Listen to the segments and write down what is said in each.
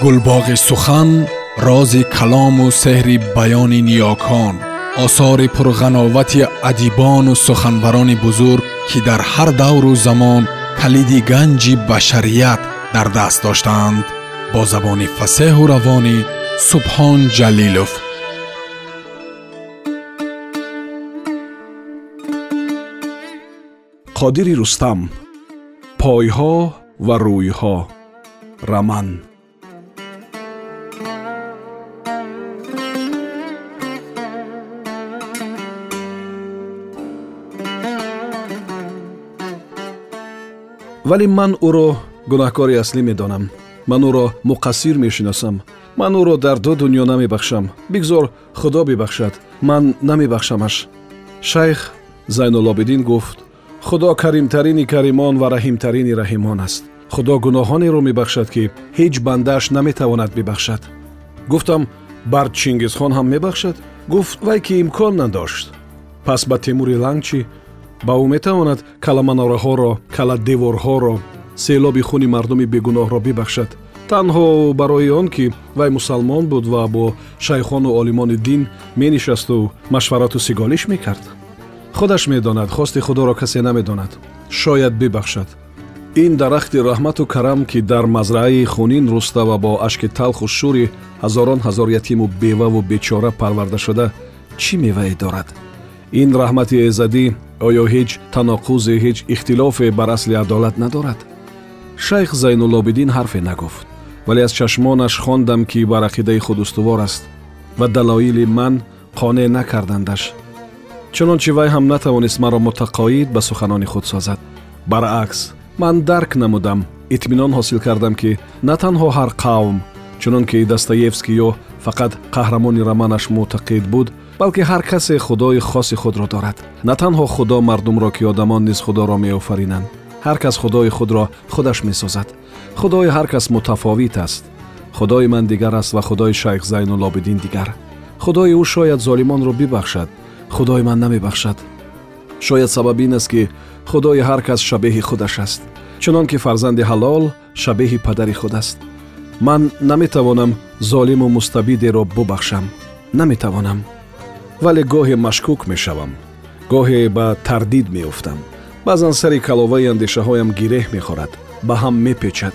гулбоғи сухан рози калому сеҳри баёни ниёкон осори пурғановати адибону суханбарони бузург ки дар ҳар давру замон калиди ганҷи башарият дар даст доштаанд бо забони фасеҳу равонӣ субҳон ҷалилов қодири рустам пойҳо ва рӯйҳо раман вале ман ӯро гунаҳкори аслӣ медонам. Ман ӯро муқассир мешиносам. Ман ӯро дар ду дунё намебахшам. Бигзор худо бибахшад. Ман намебахшамаш. Шайх зайнулобидин гуфт худо каримтарини каримон ва раҳимтарини раҳимон аст. Худо гуноҳонеро мебахшад ки ҳеҷ бандааш наметавонад бибахшад гуфтам бар чингизхон ҳам мебахшад? Гуфт вай ки имкон надошт пас ба темури ланг чӣ ба ӯ метавонад каламанораҳоро каладеворҳоро селоби хуни мардуми бегуноҳро бибахшад. Танҳо барои он ки вай мусалмон буд ва бо шайхону олимони дин менишасту машварату сиголиш мекард. Худаш медонад хости худоро касе намедонад. Шояд бибахшад. Ин дарахти раҳмату карам ки дар мазраи хунин руста ва бо ашки талху шӯри ҳазорон ҳазор ятиму беваву бечора парварда шуда чӣ мевае дорад? Ин раҳмати эзадӣ оё ҳеҷ таноқузе ҳеҷ ихтилофе бар асли адолат надорад? Шайх зайнулобидин ҳарфе нагуфт вале аз чашмонаш хондам ки бар ақидаи худ устувор аст ва далоили ман қонеъ накардандаш. Чунончи вай ҳам натавонист маро мутақоид ба суханони худ созад. Баръакс ман дарк намудам итминон ҳосил кардам ки на танҳо ҳар қавм чунон ки достоевский ё фақат қаҳрамони романаш мӯътақид буд балки ҳар касе худои хоси худро дорад. На танҳо худо мардумро ки одамон низ худоро меофаринанд. ҳар кас худои худро худаш месозад. Худои ҳар кас мутафовит аст. Худои ман дигар аст ва худои шайх зайнулобидин дигар. Худои ӯ шояд золимонро бибахшад худои ман намебахшад. Шояд сабаби ин аст ки худои ҳар кас шабеҳи худаш аст. Чунон ки фарзанди ҳалол шабеҳи падари худ аст. Ман наметавонам золиму мустабидеро бубахшам. Наметавонам вале гоҳе машкук мешавам гоҳе ба тардид меуфтам баъзан сари каловаи андешаҳоям гиреҳ мехӯрад ба ҳам мепечад.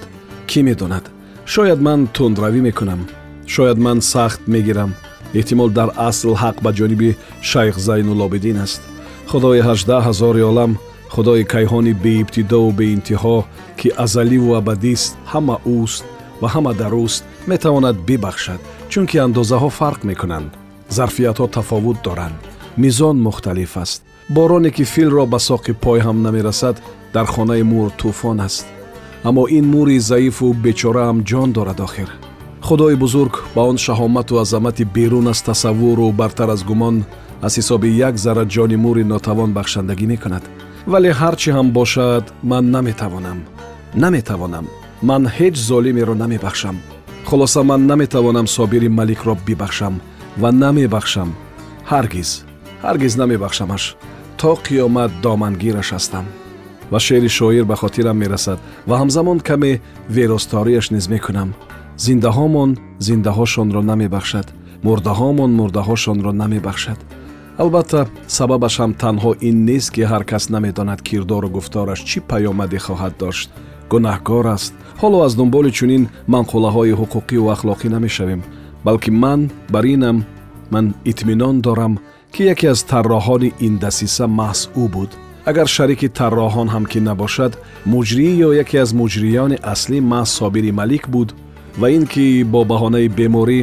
Кӣ медонад? Шояд ман тундравӣ мекунам. Шояд ман сахт мегирам. Эҳтимол дар асл ҳақ ба ҷониби шайх зайнулобидин аст. Худои ҳаждаҳ ҳазори олам худои кайҳони беибтидову беинтиҳо ки азаливу абадист ҳама ӯст ва ҳама дар ӯст метавонад бибахшад чунки андозаҳо фарқ мекунанд зарфиятҳо тафовут доранд. Мизон мухталиф аст. Бороне ки филро ба соқи пой ҳам намерасад дар хонаи мур тӯфон аст. Аммо ин мури заифу бечораам ҷон дорад охир. Худои бузург ба он шаҳомату азамати берун аз тасаввуру бартар аз гумон аз ҳисоби як зарра ҷони мури нотавон бахшандагӣ мекунад. Вале ҳар чӣ ҳам бошад ман наметавонам. Наметавонам. Ман ҳеҷ золимеро намебахшам. Хулоса ман наметавонам собири маликро бибахшам ва намебахшам. Ҳаргиз ҳаргиз намебахшамаш то қиёмат домангираш ҳастам. Ва шеъри шоир ба хотирам мерасад ва ҳамзамон каме веросториаш низ мекунам. Зиндаҳомон зиндаҳошонро намебахшад мурдаҳомон мурдаҳошонро намебахшад. Албатта сабабаш ҳам танҳо ин нест ки ҳар кас намедонад кирдору гуфтораш чӣ паёмаде хоҳад дошт. Гунаҳкор аст. Ҳоло аз дунболи чунин манқулаҳои ҳуқуқиву ахлоқӣ намешавем балки ман бар инам ман итминон дорам ки яке аз тарроҳони ин дасиса маҳз ӯ буд. Агар шарики тарроҳон ҳам ки набошад муҷрӣ ё яке аз муҷриёни аслӣ маҳз собири малик буд ва ин ки бо баҳонаи беморӣ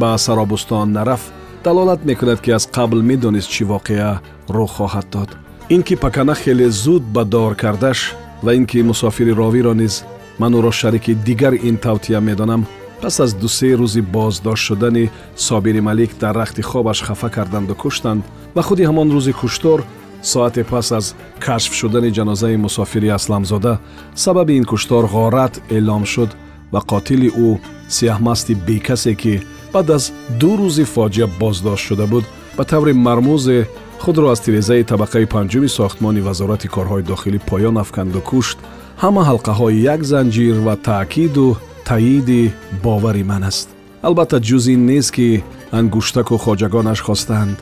ба саробустон нарафт далолат мекунад ки аз қабл медонист чӣ воқеа рух хоҳад дод. Ин ки пакана хеле зуд ба дор кардаш ва ин ки мусофири ровиро низ ман ӯро шарики дигар ин тавтия медонам пас аз дусе рӯзи боздошт шудани собири малик дар рахти хобаш хафа карданду куштанд ва худи ҳамон рӯзи куштор соате пас аз кашф шудани ҷанозаи мусофири асламзода сабаби ин куштор ғорат эълом шуд ва қотили ӯ сиҳмасти бекасе ки баъд аз ду рӯзи фоҷиа боздошт шуда буд ба таври мармузе худро аз тирезаи табақаи панҷуми сохтмони вазорати корҳои дохилӣ поён афканду кушт ҳама ҳалқаҳои як занҷир ва таъкиду таъиди бовари ман аст. Албатта ҷуз ин нест ки ангуштаку хоҷагонаш хостаанд.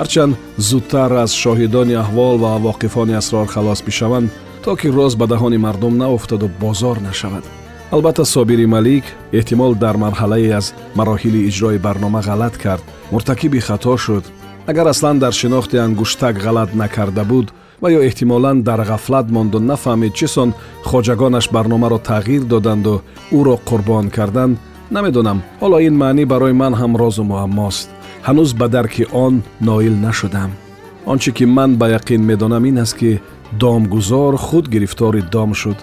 Ҳарчанд зудтар аз шоҳидони аҳвол ва воқифони асрор халос бишаванд то ки роз ба таҳони мардум наофтаду бозор нашавад. Албатта собири малик эҳтимол дар марҳалае аз мароҳили иҷрои барнома ғалат кард. Муртакиби хато шуд. Агар аслан дар шинохти ангуштак ғалат накарда буд ва ё эҳтимолан дар ғафлат монду нафаҳмид чӣ сон хоҷагонаш барномаро тағйир доданду ӯро қурбон карданд намедонам ҳоло ин маънӣ барои ман ҳам розу муаммост ҳанӯз ба дарки он ноил нашудам он чӣ ки ман ба яқин медонам ин аст ки домгузор худ гирифтори дом шуд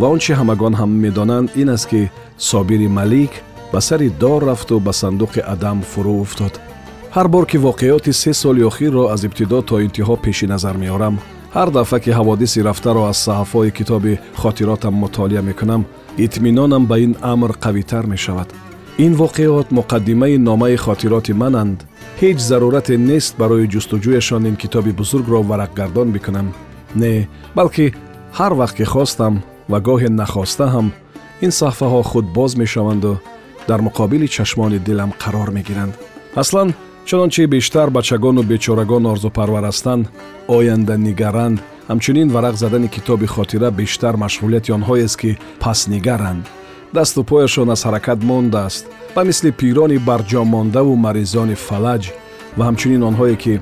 ва он чӣ ҳамагон ҳам медонанд ин аст ки собири малик ба сари дор рафту ба сандуқи адам фурӯ уфтод ҳар бор ки воқеоти се соли охирро аз ибтидо то интиҳо пеши назар меорам ҳар дафъа ки ҳаводиси рафтаро аз саҳафҳои китоби хотиротам мутолиа мекунам итминонам ба ин амр қавитар мешавад ин воқеот муқаддимаи номаи хотироти мананд ҳеҷ зарурате нест барои ҷустуҷӯяшон ин китоби бузургро варақгардон бикунам не балки ҳар вақт ки хостам ва гоҳе нахоста ҳам ин саҳфаҳо худ боз мешаванду дар муқобили чашмони дилам қарор мегиранд аслан чунончи бештар бачагону бечорагон орзупарвар ҳастанд оянданигаранд ҳамчунин варақ задани китоби хотира бештар машғулияти онҳоест ки паснигаранд дасту пояшон аз ҳаракат мондааст. Ба мисли пирони барҷомондаву маризони фалаҷ ва ҳамчунин онҳое ки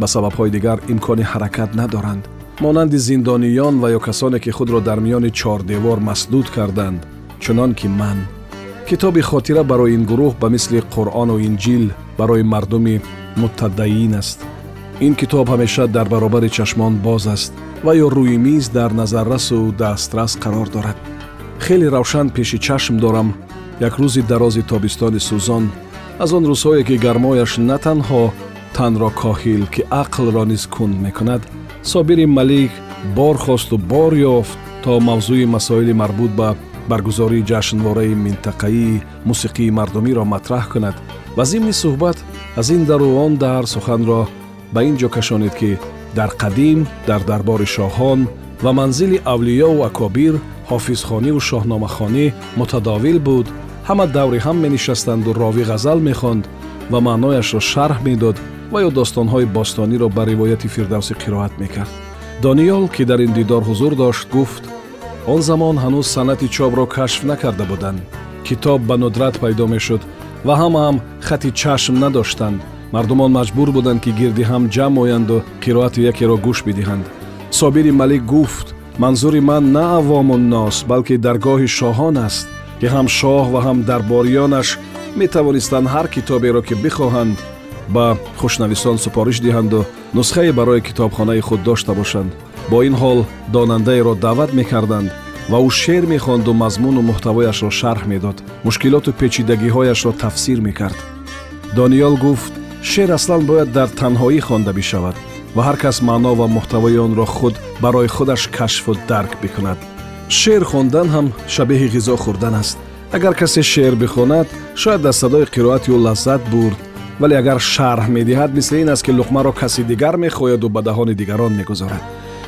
ба сабабҳои дигар имкони ҳаракат надоранд. Монанди зиндониён ва ё касоне ки худро дар миёни чордевор маслуд карданд. Чунон ки ман. Китоби хотира барои ин гурӯҳ ба мисли қуръону инҷил барои мардуми муттадаин аст. Ин китоб ҳамеша дар баробари чашмон боз аст ва ё рӯи миз дар назаррасу дастрас қарор дорад. Хеле равшан пеши чашм дорам. Як рӯзи дарози тобистони сӯзон аз он рӯзҳое ки гармояш на танҳо танро коҳил ки ақлро низ кунд мекунад собири малик бор хосту бор ёфт то мавзӯи масоили марбут ба баргузории ҷашнвораи минтақаии мусиқии мардумиро матраҳ кунад ва зимни суҳбат аз ин дару он дар суханро ба ин ҷо кашонид ки дар қадим дар дарбори шоҳон ва манзили авлиёву акобир ҳофизхониву шоҳномахонӣ мутадовил буд. Ҳама даври ҳам менишастанду рови ғазал мехонд ва маънояшро шарҳ медод ва ё достонҳои бостониро ба ривояти фирдавсӣ қироат мекард. Дониёл ки дар ин дидор ҳузур дошт гуфт он замон ҳанӯз санъати чопро кашф накарда буданд. Китоб ба нудрат пайдо мешуд ва ҳамаам хати чашм надоштанд. Мардумон маҷбур буданд ки гирди ҳам ҷамъ оянду қироати якеро гӯш бидиҳанд. Собири малик гуфт манзури ман на аввомуннос балки даргоҳи шоҳон аст ки ҳам шоҳ ва ҳам дарборионаш метавонистанд ҳар китоберо ки бихоҳанд ба хушнависон супориш диҳанду нусхае барои китобхонаи худ дошта бошанд бо ин ҳол донандаеро даъват мекарданд ва ӯ шеър мехонду мазмуну муҳтавояшро шарҳ медод мушкилоту печидагиҳояшро тафсир мекард. Дониёл гуфт шеър аслан бояд дар танҳоӣ хонда бишавад ва ҳар кас маъно ва муҳтавои онро худ барои худаш кашфу дарк бикунад. Шеър хондан ҳам шабеҳи ғизо хӯрдан аст. Агар касе шеър бихонад шояд аз садои қироати ӯ лаззат бурд вале агар шарҳ медиҳад мисли ин аст ки луқмаро каси дигар мехояду ба даҳони дигарон мегузорад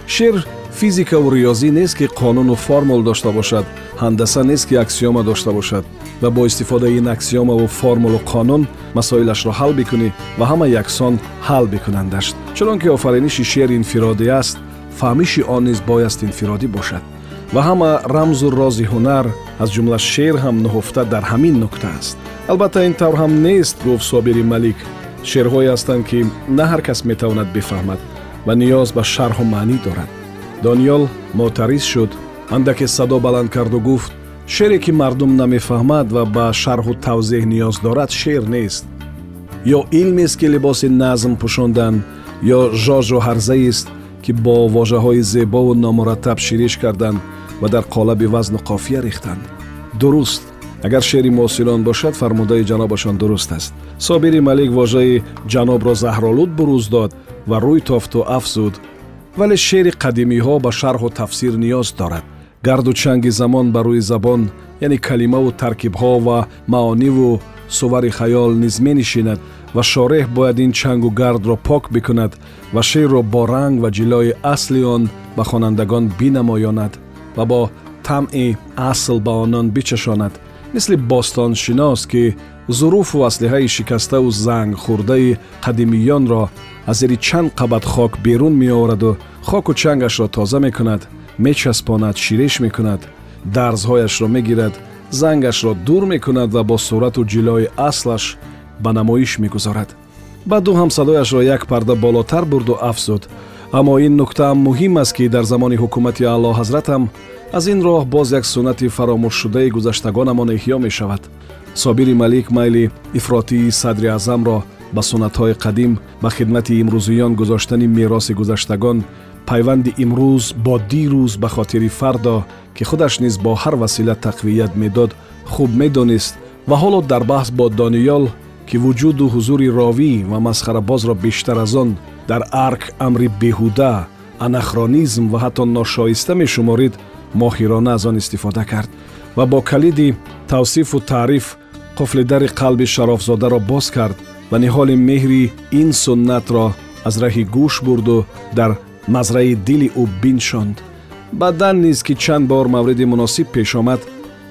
шеър физикаву риёзӣ нест ки қонуну формул дошта бошад ҳандаса нест ки аксиёма дошта бошад. Ва бо истифодаи ин аксиёмаву формулу қонун масоилашро ҳал бикунӣ ва ҳама яксон ҳал бикунандашт. Чунон ки офариниши шеър инфиродӣ аст фаҳмиши он низ бояст инфиродӣ бошад. Ва ҳама рамзу рози ҳунар аз ҷумла шеър ҳам нуҳуфта дар ҳамин нукта аст. Албатта ин тавр ҳам нест гуфт собири малик. Шеърҳое ҳастанд ки на ҳар кас метавонад бифаҳмад ва ниёз ба шарҳу маънӣ дорад. Дониёл мотарис шуд андаке садо баланд карду гуфт шеъре ки мардум намефаҳмад ва ба шарҳу тавзеҳ ниёз дорад шеър нест. Ё илмест ки либоси назм пӯшондан ё жожу ҳарзаест ки бо вожаҳои зебову номураттаб шириш карданд ва дар қолаби вазну қофия рехтанд. Дуруст агар шеъри муосирон бошад фармудаи ҷанобашон дуруст аст. Собири малик вожаи ҷанобро заҳролуд бурӯз дод ва рӯй тофту афзуд. Вале шеъри қадимиҳо ба шарҳу тафсир ниёз дорад. Гарду чанги замон ба рӯи забон яъне калимаву таркибҳо ва маониву сувари хаёл низ менишинад ва шореҳ бояд ин чангу гардро пок бикунад ва шеърро бо ранг ва ҷилои асли он ба хонандагон бинамоёнад ва бо тамъи асл ба онон бичашонад мисли бостоншинос ки зуруфу аслиҳаи шикаставу зангхӯрдаи қадимиёнро аз зери чанд қабат хок берун меовараду хоку чангашро тоза мекунад мечаспонад ширеш мекунад дарзҳояшро мегирад зангашро дур мекунад ва бо сурату ҷилои аслаш ба намоиш мегузорад. баъд ӯ ҳамсадояшро як парда болотар бурду афзуд аммо ин нуктаам муҳим аст ки дар замони ҳукумати аъло ҳазратам аз ин роҳ боз як суннати фаромӯшшудаи гузаштагонамон эҳьё мешавад. Собири малик майли ифротии садри аъзамро ба суннатҳои қадим ба хидмати имрӯзиён гузоштани мероси гузаштагон пайванди имрӯз бо дирӯз ба хотири фардо ки худаш низ бо ҳар васила тақвият медод хуб медонист ва ҳоло дар баҳс бо дониёл ки вуҷуду ҳузури ровӣ ва масхарабозро бештар аз он дар арк амри беҳуда анахронизм ва ҳатто ношоиста мешуморид моҳирона аз он истифода кард ва бо калиди тавсифу таъриф қуфли дари қалби шарофзодаро боз кард ва ниҳоли меҳри ин суннатро аз раҳи гӯш бурду дар мазраи дили ӯ биншонд. Баъдан низ ки чанд бор мавриди муносиб пеш омад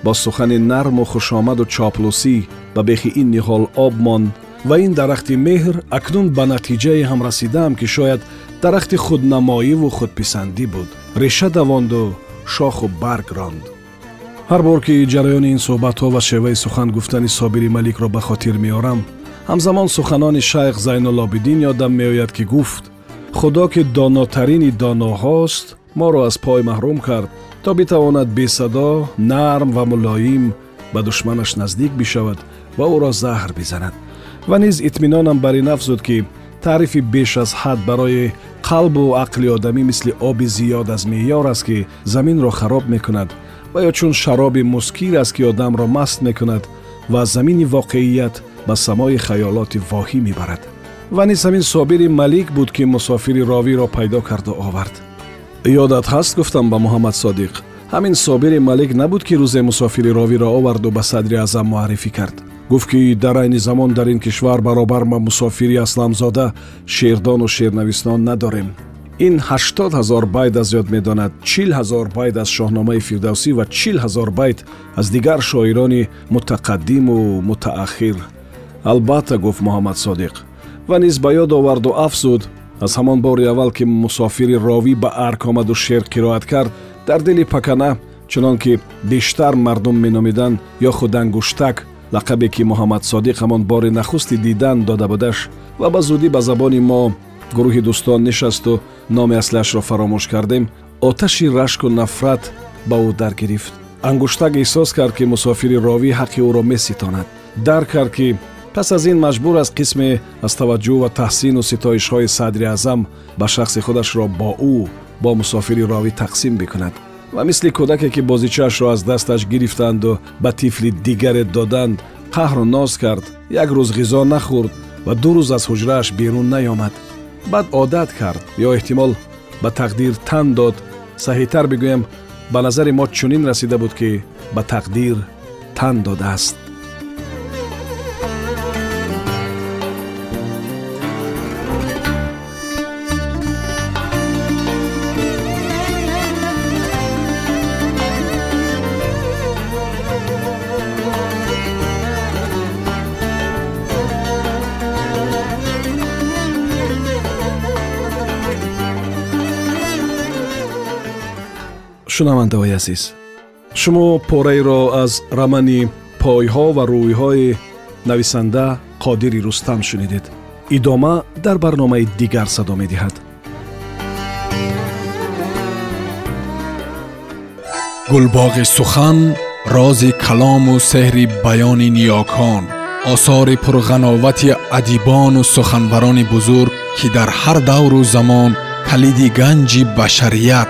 бо сухани нарму хушомаду чоплусӣ ба бехи ин ниҳол об монд ва ин дарахти меҳр акнун ба натиҷае ҳам расидаам ки шояд дарахти худнамоиву худписандӣ буд. Реша давонду шоху барг ронд. Ҳар бор ки ҷараёни ин суҳбатҳо ва шеваи сухан гуфтани собири маликро ба хотир меорам ҳамзамон суханони шайх зайнулобидин ёдам меояд ки гуфт худо ки донотарини доноҳост моро аз пой маҳрум кард то битавонад бесадо нарм ва мулоим ба душманаш наздик бишавад ва ӯро заҳр бизанад ва низ итминонам бар ин афзуд ки таърифи беш аз ҳад барои қалбу ақли одамӣ мисли оби зиёд аз меъёр аст ки заминро хароб мекунад ва ё чун шароби мускир аст ки одамро маст мекунад ва аз замини воқеият ба самои хаёлоти воҳӣ мебарад. Ва низ ҳамин собири малик буд ки мусофири ровиро пайдо карду овард. Ёдат ҳаст? гуфтам ба муҳаммад содиқ. Ҳамин собири малик набуд ки рӯзе мусофири ровиро оварду ба садри аъзам муаррифӣ кард гуфт ки дар айни замон дар ин кишвар баробар ба мусофири асламзода шеърдону шеърнависнон надорем. Ин ҳаштод ҳазор байт аз ёд медонад. Чил ҳазор байт аз шоҳномаи фирдавсӣ ва чил ҳазор байт аз дигар шоирони мутақаддиму мутаахир албатта гуфт муҳаммад содиқ ва низ ба ёд оварду афзуд аз ҳамон бори аввал ки мусофири ровӣ ба арк омаду шеър қироат кард дар дили пакана чунон ки бештар мардум меномиданд ё худ ангуштак лақабе ки муҳаммад содиқ ҳамон бори нахусти дидан дода будаш ва ба зудӣ ба забони мо гурӯҳи дӯстон нишасту номи аслиашро фаромӯш кардем оташи рашку нафрат ба ӯ даргирифт ангуштак эҳсос кард ки мусофири ровӣ ҳаққи ӯро меситонад. Дарк кард ки пас аз ин маҷбур аст қисме аз таваҷҷӯҳ ва таҳсину ситоишҳои садри аъзам ба шахси худашро бо ӯ бо мусофири ровӣ тақсим бикунад ва мисли кӯдаке ки бозичаашро аз дасташ гирифтанду ба тифли дигаре доданд қаҳру ноз кард як рӯз ғизо нахӯрд ва ду рӯз аз ҳуҷрааш берун наёмад баъд одат кард ё эҳтимол ба тақдир тан дод саҳитар бигӯям ба назари мо чунин расида буд ки ба тақдир тан додааст шунавандаҳои азиз шумо пораеро аз рамани пойҳо ва рӯйҳои нависанда қодири рустам шунидед идома дар барномаи дигар садо медиҳад гулбоғи сухан рози калому сеҳри баёни ниёкон осори пурғановати адибону суханбарони бузург ки дар ҳар давру замон калиди ганҷи башарият